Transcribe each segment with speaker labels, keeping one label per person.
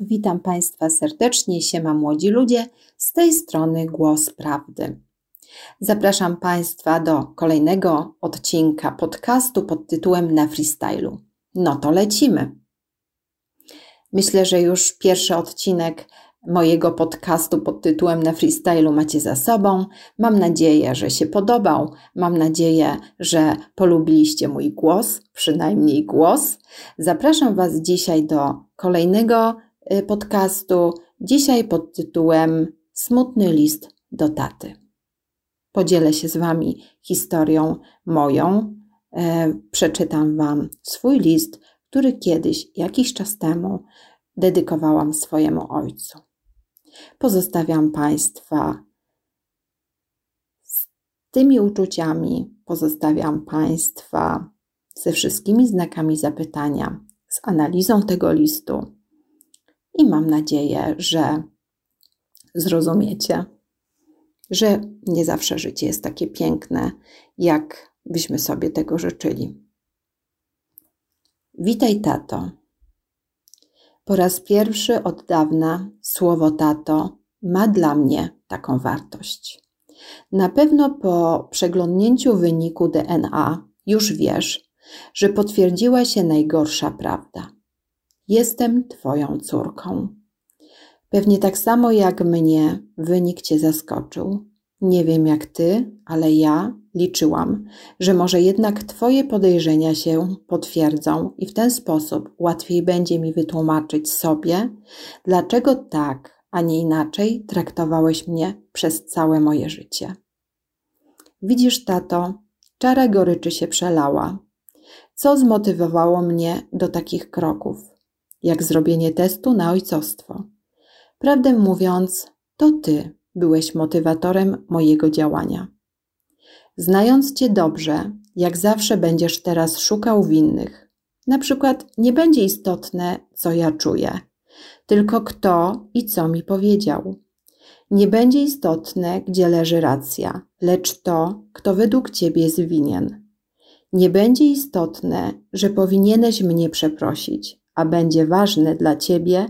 Speaker 1: Witam Państwa serdecznie, siema młodzi ludzie, z tej strony Głos Prawdy. Zapraszam Państwa do kolejnego odcinka podcastu pod tytułem Na freestylu. No to lecimy. Myślę, że już pierwszy odcinek mojego podcastu pod tytułem Na freestylu macie za sobą. Mam nadzieję, że się podobał. Mam nadzieję, że polubiliście mój głos, przynajmniej głos. Zapraszam Was dzisiaj do kolejnego podcastu. Dzisiaj pod tytułem Smutny list do taty. Podzielę się z Wami historią moją. E, przeczytam Wam swój list, który kiedyś, jakiś czas temu, dedykowałam swojemu ojcu. Pozostawiam Państwa z tymi uczuciami, pozostawiam Państwa ze wszystkimi znakami zapytania, z analizą tego listu i mam nadzieję, że zrozumiecie, że nie zawsze życie jest takie piękne, jak byśmy sobie tego życzyli. Witaj, tato. Po raz pierwszy od dawna słowo tato ma dla mnie taką wartość. Na pewno po przeglądnięciu wyniku DNA już wiesz, że potwierdziła się najgorsza prawda. Jestem Twoją córką. Pewnie tak samo jak mnie wynik Cię zaskoczył. Nie wiem jak Ty, ale ja liczyłam, że może jednak Twoje podejrzenia się potwierdzą i w ten sposób łatwiej będzie mi wytłumaczyć sobie, dlaczego tak, a nie inaczej traktowałeś mnie przez całe moje życie. Widzisz, tato, czara goryczy się przelała. Co zmotywowało mnie do takich kroków, jak zrobienie testu na ojcostwo? Prawdę mówiąc, to ty byłeś motywatorem mojego działania. Znając Cię dobrze, jak zawsze będziesz teraz szukał winnych. Na przykład nie będzie istotne, co ja czuję, tylko kto i co mi powiedział. Nie będzie istotne, gdzie leży racja, lecz to, kto według Ciebie jest winien. Nie będzie istotne, że powinieneś mnie przeprosić, a będzie ważne dla Ciebie,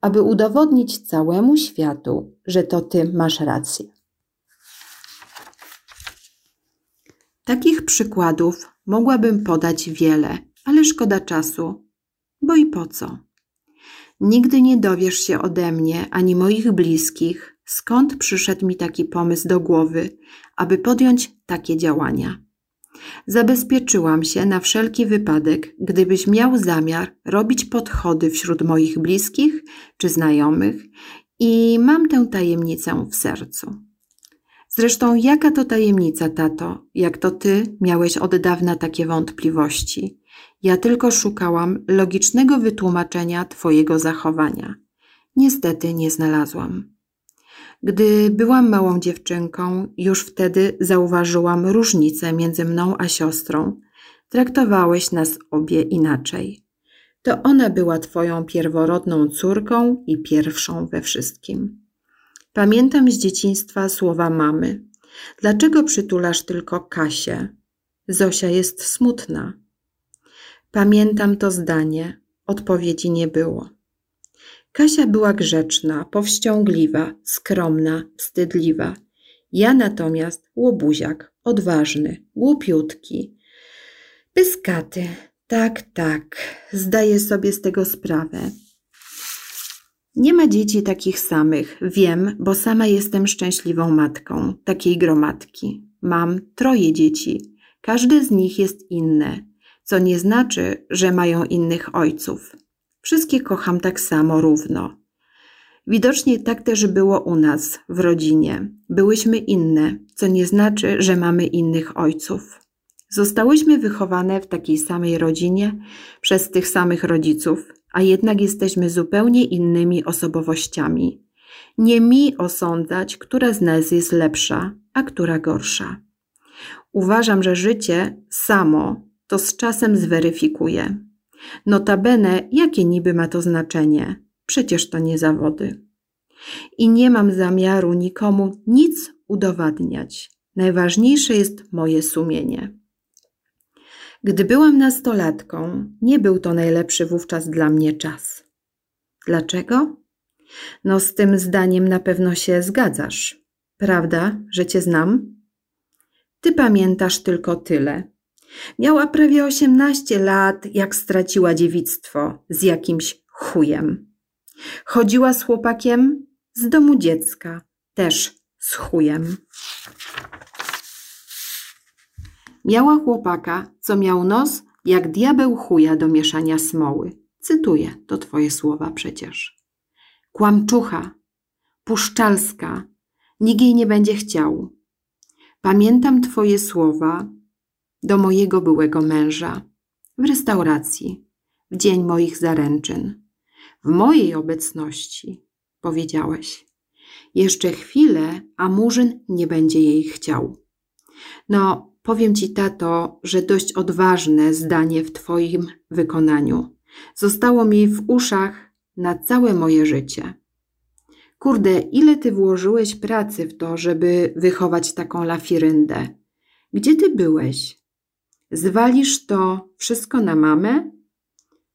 Speaker 1: aby udowodnić całemu światu, że to Ty masz rację. Takich przykładów mogłabym podać wiele, ale szkoda czasu, bo i po co? Nigdy nie dowiesz się ode mnie ani moich bliskich, skąd przyszedł mi taki pomysł do głowy, aby podjąć takie działania. Zabezpieczyłam się na wszelki wypadek, gdybyś miał zamiar robić podchody wśród moich bliskich czy znajomych, i mam tę tajemnicę w sercu. Zresztą, jaka to tajemnica, tato, jak to ty miałeś od dawna takie wątpliwości? Ja tylko szukałam logicznego wytłumaczenia twojego zachowania. Niestety nie znalazłam. Gdy byłam małą dziewczynką, już wtedy zauważyłam różnicę między mną a siostrą. Traktowałeś nas obie inaczej. To ona była twoją pierworodną córką i pierwszą we wszystkim. Pamiętam z dzieciństwa słowa mamy. Dlaczego przytulasz tylko Kasię? Zosia jest smutna. Pamiętam to zdanie. Odpowiedzi nie było. Kasia była grzeczna, powściągliwa, skromna, wstydliwa. Ja natomiast łobuziak, odważny, głupiutki. Pyskaty, tak, tak, zdaję sobie z tego sprawę. Nie ma dzieci takich samych, wiem, bo sama jestem szczęśliwą matką takiej gromadki. Mam troje dzieci, każde z nich jest inne, co nie znaczy, że mają innych ojców. Wszystkie kocham tak samo równo. Widocznie tak też było u nas, w rodzinie. Byłyśmy inne, co nie znaczy, że mamy innych ojców. Zostałyśmy wychowane w takiej samej rodzinie przez tych samych rodziców, a jednak jesteśmy zupełnie innymi osobowościami. Nie mi osądzać, która z nas jest lepsza, a która gorsza. Uważam, że życie samo to z czasem zweryfikuje. Notabene, jakie niby ma to znaczenie? Przecież to nie zawody. I nie mam zamiaru nikomu nic udowadniać. Najważniejsze jest moje sumienie. Gdy byłam nastolatką, nie był to najlepszy wówczas dla mnie czas. Dlaczego? No, z tym zdaniem na pewno się zgadzasz. Prawda, że cię znam? Ty pamiętasz tylko tyle. Miała prawie osiemnaście lat, jak straciła dziewictwo z jakimś chujem. Chodziła z chłopakiem z domu dziecka, też z chujem. Miała chłopaka, co miał nos jak diabeł chuja do mieszania smoły. Cytuję, to twoje słowa przecież. Kłamczucha, puszczalska, nikt jej nie będzie chciał. Pamiętam twoje słowa do mojego byłego męża w restauracji w dzień moich zaręczyn. W mojej obecności powiedziałeś. Jeszcze chwilę, a Murzyn nie będzie jej chciał. No, powiem ci, tato, że dość odważne zdanie w twoim wykonaniu. Zostało mi w uszach na całe moje życie. Kurde, ile ty włożyłeś pracy w to, żeby wychować taką lafiryndę? Gdzie ty byłeś? Zwalisz to wszystko na mamę?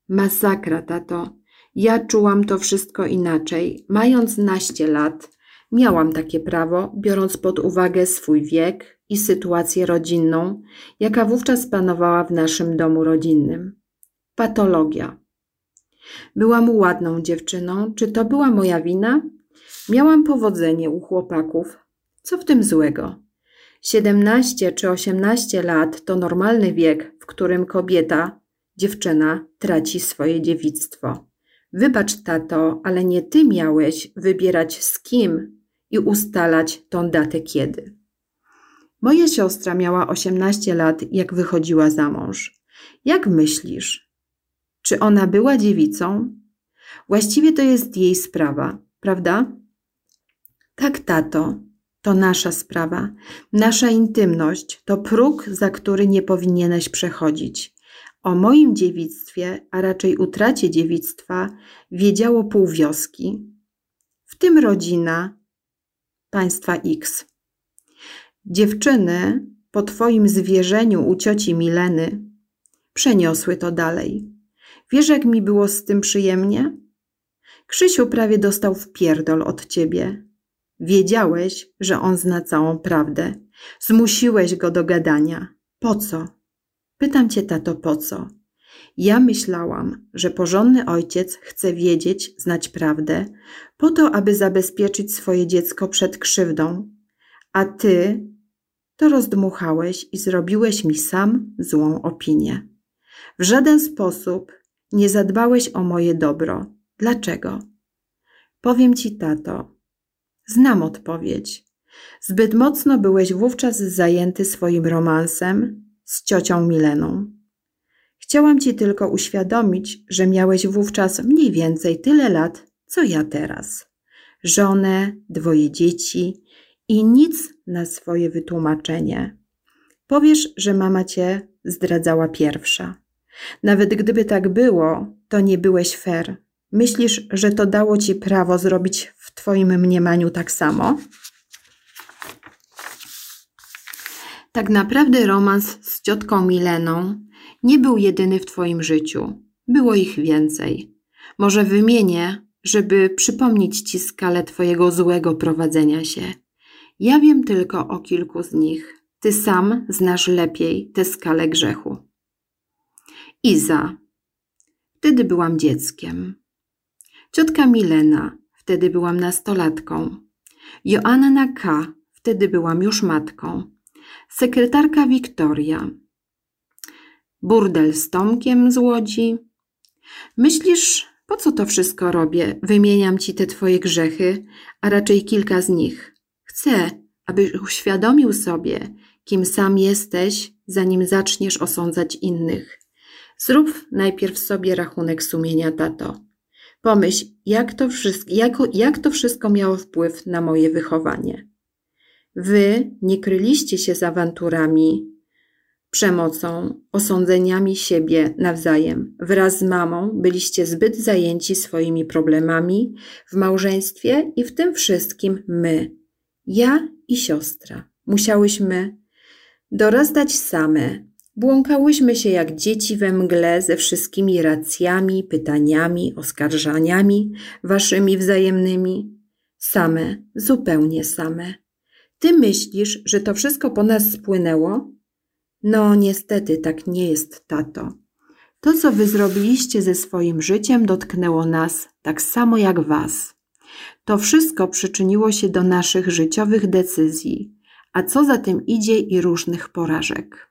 Speaker 1: Masakra, tato. Ja czułam to wszystko inaczej. Mając naście lat, miałam takie prawo, biorąc pod uwagę swój wiek i sytuację rodzinną, jaka wówczas panowała w naszym domu rodzinnym. Patologia. Byłam ładną dziewczyną. Czy to była moja wina? Miałam powodzenie u chłopaków. Co w tym złego? 17 czy 18 lat to normalny wiek, w którym kobieta, dziewczyna, traci swoje dziewictwo. Wybacz, tato, ale nie ty miałeś wybierać z kim i ustalać tą datę kiedy. Moja siostra miała 18 lat, jak wychodziła za mąż. Jak myślisz? Czy ona była dziewicą? Właściwie to jest jej sprawa, prawda? Tak, tato, to nasza sprawa. Nasza intymność to próg, za który nie powinieneś przechodzić. O moim dziewictwie, a raczej utracie dziewictwa, wiedziało pół wioski, w tym rodzina państwa X. Dziewczyny po twoim zwierzeniu u cioci Mileny przeniosły to dalej. Wiesz, jak mi było z tym przyjemnie? Krzysiu prawie dostał w pierdol od ciebie. Wiedziałeś, że on zna całą prawdę. Zmusiłeś go do gadania. Po co? Pytam cię, tato, po co? Ja myślałam, że porządny ojciec chce wiedzieć, znać prawdę, po to, aby zabezpieczyć swoje dziecko przed krzywdą, a ty to rozdmuchałeś i zrobiłeś mi sam złą opinię. W żaden sposób nie zadbałeś o moje dobro. Dlaczego? Powiem ci, tato, znam odpowiedź. Zbyt mocno byłeś wówczas zajęty swoim romansem z ciocią Mileną. Chciałam ci tylko uświadomić, że miałeś wówczas mniej więcej tyle lat, co ja teraz. Żonę, dwoje dzieci i nic na swoje wytłumaczenie. Powiesz, że mama cię zdradzała pierwsza. Nawet gdyby tak było, to nie byłeś fair. Myślisz, że to dało ci prawo zrobić twoim mniemaniu tak samo? Tak naprawdę romans z ciotką Mileną nie był jedyny w twoim życiu. Było ich więcej. Może wymienię, żeby przypomnieć ci skalę twojego złego prowadzenia się. Ja wiem tylko o kilku z nich. Ty sam znasz lepiej tę skalę grzechu. Iza. Wtedy byłam dzieckiem. Ciotka Milena. Wtedy byłam nastolatką. Joanna K. Wtedy byłam już matką. Sekretarka Wiktoria. Burdel z Tomkiem z Łodzi. Myślisz, po co to wszystko robię? Wymieniam ci te twoje grzechy, a raczej kilka z nich. Chcę, abyś uświadomił sobie, kim sam jesteś, zanim zaczniesz osądzać innych. Zrób najpierw sobie rachunek sumienia, tato. Pomyśl, jak to, wszystko, jak, jak to wszystko miało wpływ na moje wychowanie. Wy nie kryliście się z awanturami, przemocą, osądzeniami siebie nawzajem. Wraz z mamą byliście zbyt zajęci swoimi problemami w małżeństwie i w tym wszystkim my, ja i siostra. Musiałyśmy dorastać same Błąkałyśmy się jak dzieci we mgle ze wszystkimi racjami, pytaniami, oskarżaniami waszymi wzajemnymi. Same, zupełnie same. Ty myślisz, że to wszystko po nas spłynęło? No, niestety tak nie jest, tato. To, co wy zrobiliście ze swoim życiem, dotknęło nas tak samo jak was. To wszystko przyczyniło się do naszych życiowych decyzji, a co za tym idzie i różnych porażek.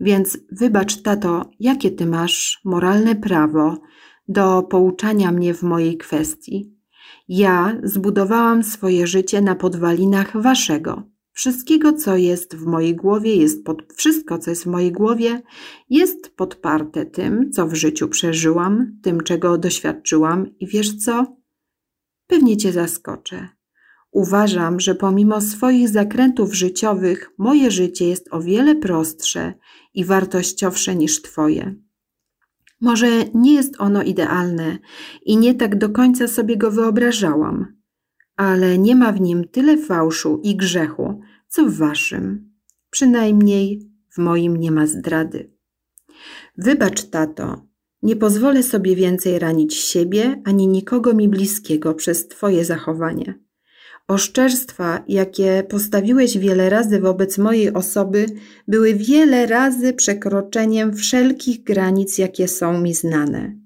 Speaker 1: Więc wybacz, tato, jakie ty masz moralne prawo do pouczania mnie w mojej kwestii. Ja zbudowałam swoje życie na podwalinach waszego. Wszystkiego, co jest w mojej głowie, jest pod, wszystko, co jest w mojej głowie, jest podparte tym, co w życiu przeżyłam, tym, czego doświadczyłam i wiesz co? Pewnie cię zaskoczę. Uważam, że pomimo swoich zakrętów życiowych, moje życie jest o wiele prostsze i wartościowsze niż Twoje. Może nie jest ono idealne i nie tak do końca sobie go wyobrażałam, ale nie ma w nim tyle fałszu i grzechu, co w Waszym. Przynajmniej w moim nie ma zdrady. Wybacz, tato, nie pozwolę sobie więcej ranić siebie ani nikogo mi bliskiego przez Twoje zachowanie. Oszczerstwa, jakie postawiłeś wiele razy wobec mojej osoby, były wiele razy przekroczeniem wszelkich granic, jakie są mi znane.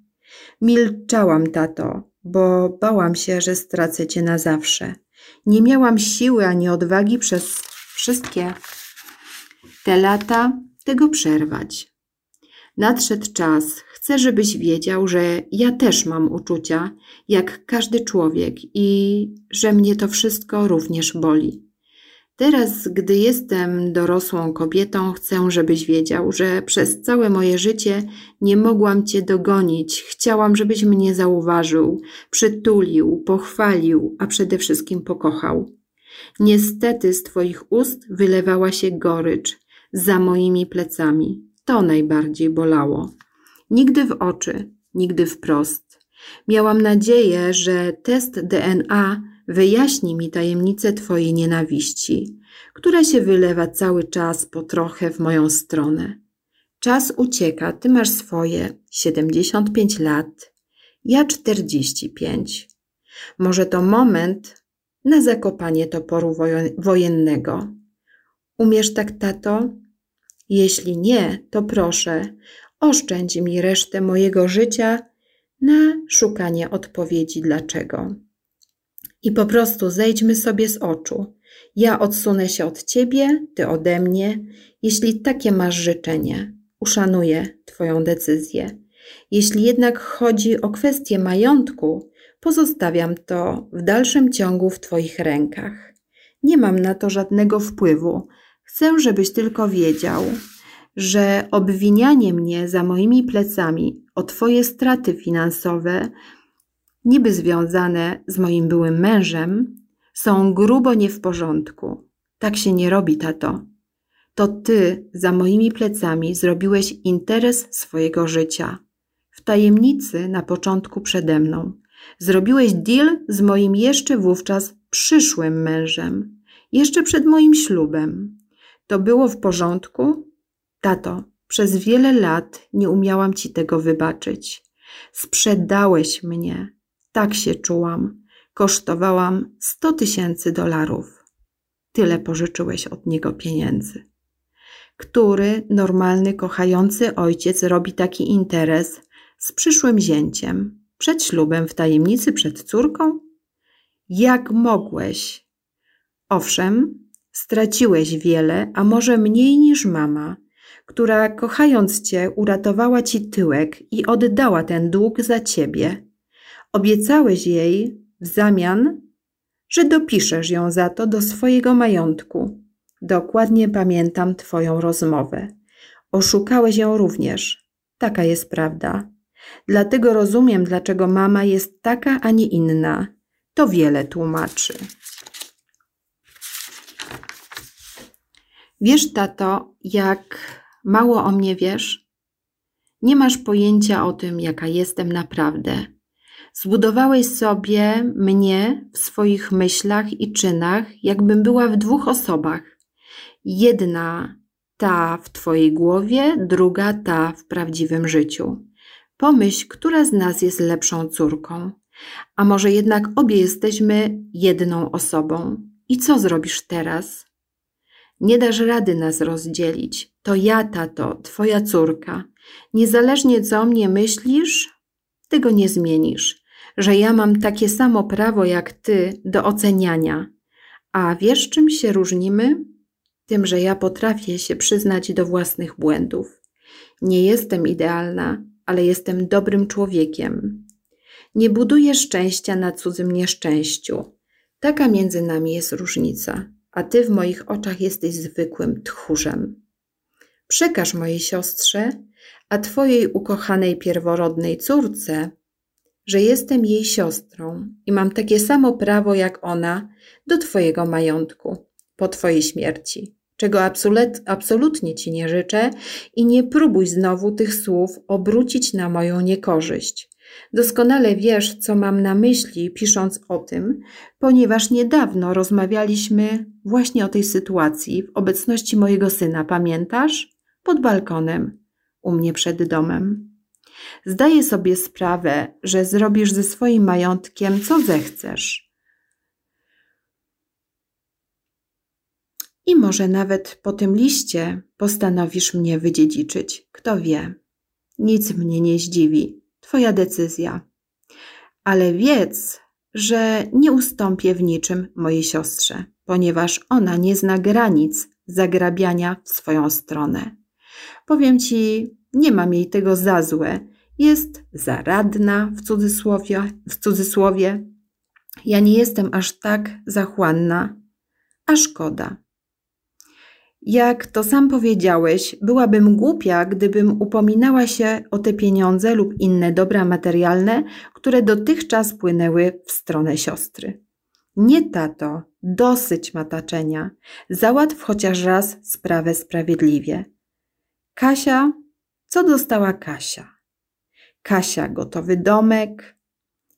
Speaker 1: Milczałam, tato, bo bałam się, że stracę cię na zawsze. Nie miałam siły ani odwagi przez wszystkie te lata tego przerwać. Nadszedł czas, chcę, żebyś wiedział, że ja też mam uczucia, jak każdy człowiek i że mnie to wszystko również boli. Teraz, gdy jestem dorosłą kobietą, chcę, żebyś wiedział, że przez całe moje życie nie mogłam Cię dogonić. Chciałam, żebyś mnie zauważył, przytulił, pochwalił, a przede wszystkim pokochał. Niestety z Twoich ust wylewała się gorycz za moimi plecami. To najbardziej bolało. Nigdy w oczy, nigdy wprost. Miałam nadzieję, że test DNA wyjaśni mi tajemnicę Twojej nienawiści, która się wylewa cały czas po trochę w moją stronę. Czas ucieka, Ty masz swoje 75 lat, ja 45. Może to moment na zakopanie toporu wojennego. Umiesz tak, tato? Jeśli nie, to proszę, oszczędź mi resztę mojego życia na szukanie odpowiedzi dlaczego. I po prostu zejdźmy sobie z oczu. Ja odsunę się od ciebie, ty ode mnie, jeśli takie masz życzenie. Uszanuję Twoją decyzję. Jeśli jednak chodzi o kwestię majątku, pozostawiam to w dalszym ciągu w Twoich rękach. Nie mam na to żadnego wpływu. Chcę, żebyś tylko wiedział, że obwinianie mnie za moimi plecami o Twoje straty finansowe, niby związane z moim byłym mężem, są grubo nie w porządku. Tak się nie robi, tato. To Ty za moimi plecami zrobiłeś interes swojego życia. W tajemnicy na początku przede mną. Zrobiłeś deal z moim jeszcze wówczas przyszłym mężem, jeszcze przed moim ślubem. To było w porządku, Tato, przez wiele lat nie umiałam ci tego wybaczyć. Sprzedałeś mnie. Tak się czułam. Kosztowałam sto tysięcy dolarów. Tyle pożyczyłeś od niego pieniędzy. Który normalny, kochający ojciec robi taki interes z przyszłym zięciem, przed ślubem, w tajemnicy, przed córką? Jak mogłeś? Owszem, straciłeś wiele, a może mniej niż mama, która kochając cię uratowała ci tyłek i oddała ten dług za ciebie. Obiecałeś jej w zamian, że dopiszesz ją za to do swojego majątku. Dokładnie pamiętam twoją rozmowę. Oszukałeś ją również. Taka jest prawda. Dlatego rozumiem, dlaczego mama jest taka, a nie inna. To wiele tłumaczy. Wiesz, tato, jak Mało o mnie wiesz? Nie masz pojęcia o tym, jaka jestem naprawdę. Zbudowałeś sobie mnie w swoich myślach i czynach, jakbym była w dwóch osobach. Jedna Ta w twojej głowie, druga ta w prawdziwym życiu. Pomyśl, która z nas jest lepszą córką. A może jednak obie jesteśmy jedną osobą. I co zrobisz teraz? Nie dasz rady nas rozdzielić. To ja, tato, twoja córka. Niezależnie co o mnie myślisz, tego nie zmienisz. Że ja mam takie samo prawo jak ty do oceniania. A wiesz, czym się różnimy? Tym, że ja potrafię się przyznać do własnych błędów. Nie jestem idealna, ale jestem dobrym człowiekiem. Nie buduję szczęścia na cudzym nieszczęściu. Taka między nami jest różnica, a ty w moich oczach jesteś zwykłym tchórzem. Przekaż mojej siostrze, a twojej ukochanej pierworodnej córce, że jestem jej siostrą i mam takie samo prawo jak ona do twojego majątku po twojej śmierci, czego absolut, absolutnie ci nie życzę i nie próbuj znowu tych słów obrócić na moją niekorzyść. Doskonale wiesz, co mam na myśli, pisząc o tym, ponieważ niedawno rozmawialiśmy właśnie o tej sytuacji w obecności mojego syna, pamiętasz? Pod balkonem, u mnie przed domem. Zdaję sobie sprawę, że zrobisz ze swoim majątkiem co zechcesz. I może nawet po tym liście postanowisz mnie wydziedziczyć. Kto wie? Nic mnie nie zdziwi. Twoja decyzja. Ale wiedz, że nie ustąpię w niczym mojej siostrze, ponieważ ona nie zna granic zagrabiania w swoją stronę. Powiem ci, nie mam jej tego za złe. Jest zaradna w cudzysłowie, w cudzysłowie. Ja nie jestem aż tak zachłanna, a szkoda. Jak to sam powiedziałeś, byłabym głupia, gdybym upominała się o te pieniądze lub inne dobra materialne, które dotychczas płynęły w stronę siostry. Nie, tato, dosyć mataczenia. Załatw chociaż raz sprawę sprawiedliwie. Kasia, co dostała Kasia? Kasia gotowy domek,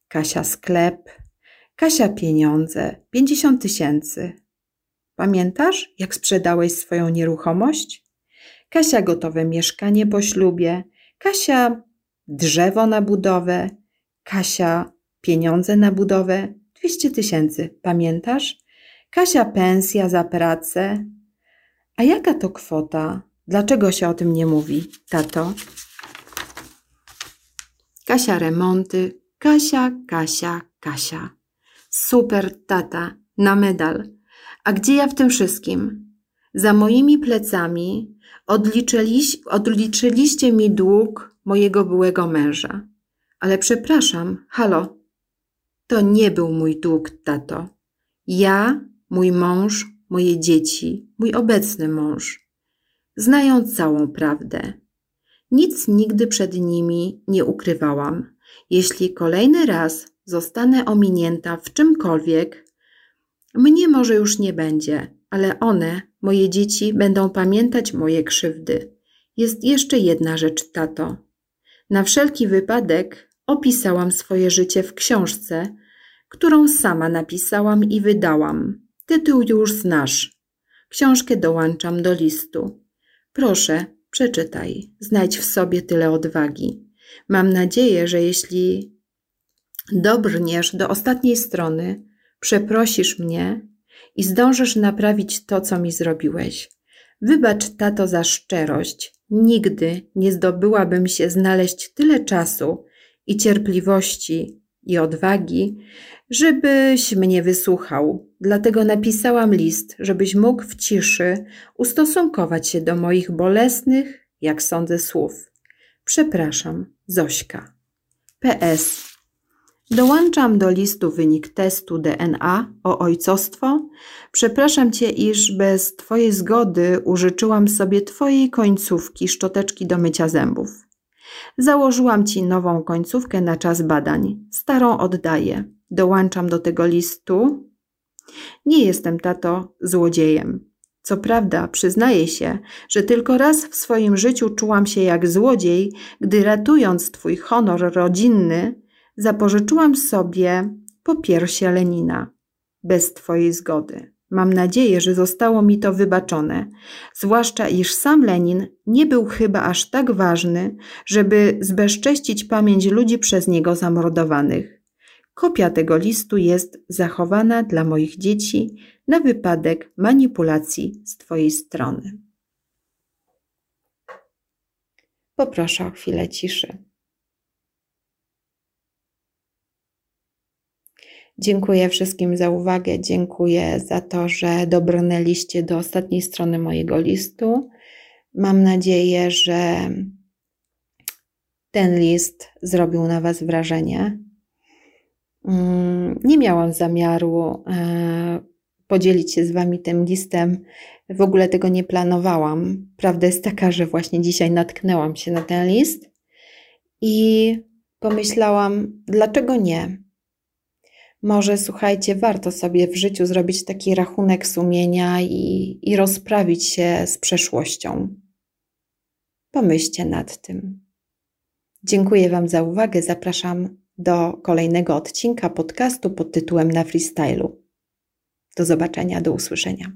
Speaker 1: Kasia sklep, Kasia pieniądze, pięćdziesiąt tysięcy. Pamiętasz, jak sprzedałeś swoją nieruchomość? Kasia gotowe mieszkanie po ślubie, Kasia drzewo na budowę, Kasia pieniądze na budowę, 200 tysięcy, pamiętasz? Kasia pensja za pracę. A jaka to kwota? Dlaczego się o tym nie mówi, tato? Kasia remonty, Kasia, Kasia, Kasia. Super tata, na medal. A gdzie ja w tym wszystkim? Za moimi plecami odliczyliś, odliczyliście mi dług mojego byłego męża. Ale przepraszam, halo, to nie był mój dług, tato. Ja, mój mąż, moje dzieci, mój obecny mąż znają całą prawdę. Nic nigdy przed nimi nie ukrywałam. Jeśli kolejny raz zostanę ominięta w czymkolwiek, mnie może już nie będzie, ale one, moje dzieci, będą pamiętać moje krzywdy. Jest jeszcze jedna rzecz, tato. Na wszelki wypadek opisałam swoje życie w książce, którą sama napisałam i wydałam. Tytuł już znasz. Książkę dołączam do listu. Proszę, przeczytaj, znajdź w sobie tyle odwagi. Mam nadzieję, że jeśli dobrniesz do ostatniej strony, przeprosisz mnie i zdążysz naprawić to, co mi zrobiłeś. Wybacz, tato, za szczerość. Nigdy nie zdobyłabym się znaleźć tyle czasu i cierpliwości i odwagi, żebyś mnie wysłuchał. Dlatego napisałam list, żebyś mógł w ciszy ustosunkować się do moich bolesnych, jak sądzę, słów. Przepraszam, Zośka. PS. Dołączam do listu wynik testu DNA o ojcostwo. Przepraszam Cię, iż bez Twojej zgody użyczyłam sobie Twojej końcówki szczoteczki do mycia zębów. Założyłam Ci nową końcówkę na czas badań. Starą oddaję. Dołączam do tego listu. Nie jestem, tato, złodziejem. Co prawda, przyznaję się, że tylko raz w swoim życiu czułam się jak złodziej, gdy ratując Twój honor rodzinny, zapożyczyłam sobie po Lenina. Bez Twojej zgody. Mam nadzieję, że zostało mi to wybaczone, zwłaszcza iż sam Lenin nie był chyba aż tak ważny, żeby zbezcześcić pamięć ludzi przez niego zamordowanych. Kopia tego listu jest zachowana dla moich dzieci na wypadek manipulacji z Twojej strony. Poproszę o chwilę ciszy. Dziękuję wszystkim za uwagę. Dziękuję za to, że dobrnęliście do ostatniej strony mojego listu. Mam nadzieję, że ten list zrobił na Was wrażenie. Mm, nie miałam zamiaru e, podzielić się z Wami tym listem. W ogóle tego nie planowałam. Prawda jest taka, że właśnie dzisiaj natknęłam się na ten list i pomyślałam, dlaczego nie? Może słuchajcie, warto sobie w życiu zrobić taki rachunek sumienia i, i rozprawić się z przeszłością. Pomyślcie nad tym. Dziękuję Wam za uwagę. Zapraszam do kolejnego odcinka podcastu pod tytułem Na freestylu. Do zobaczenia, do usłyszenia.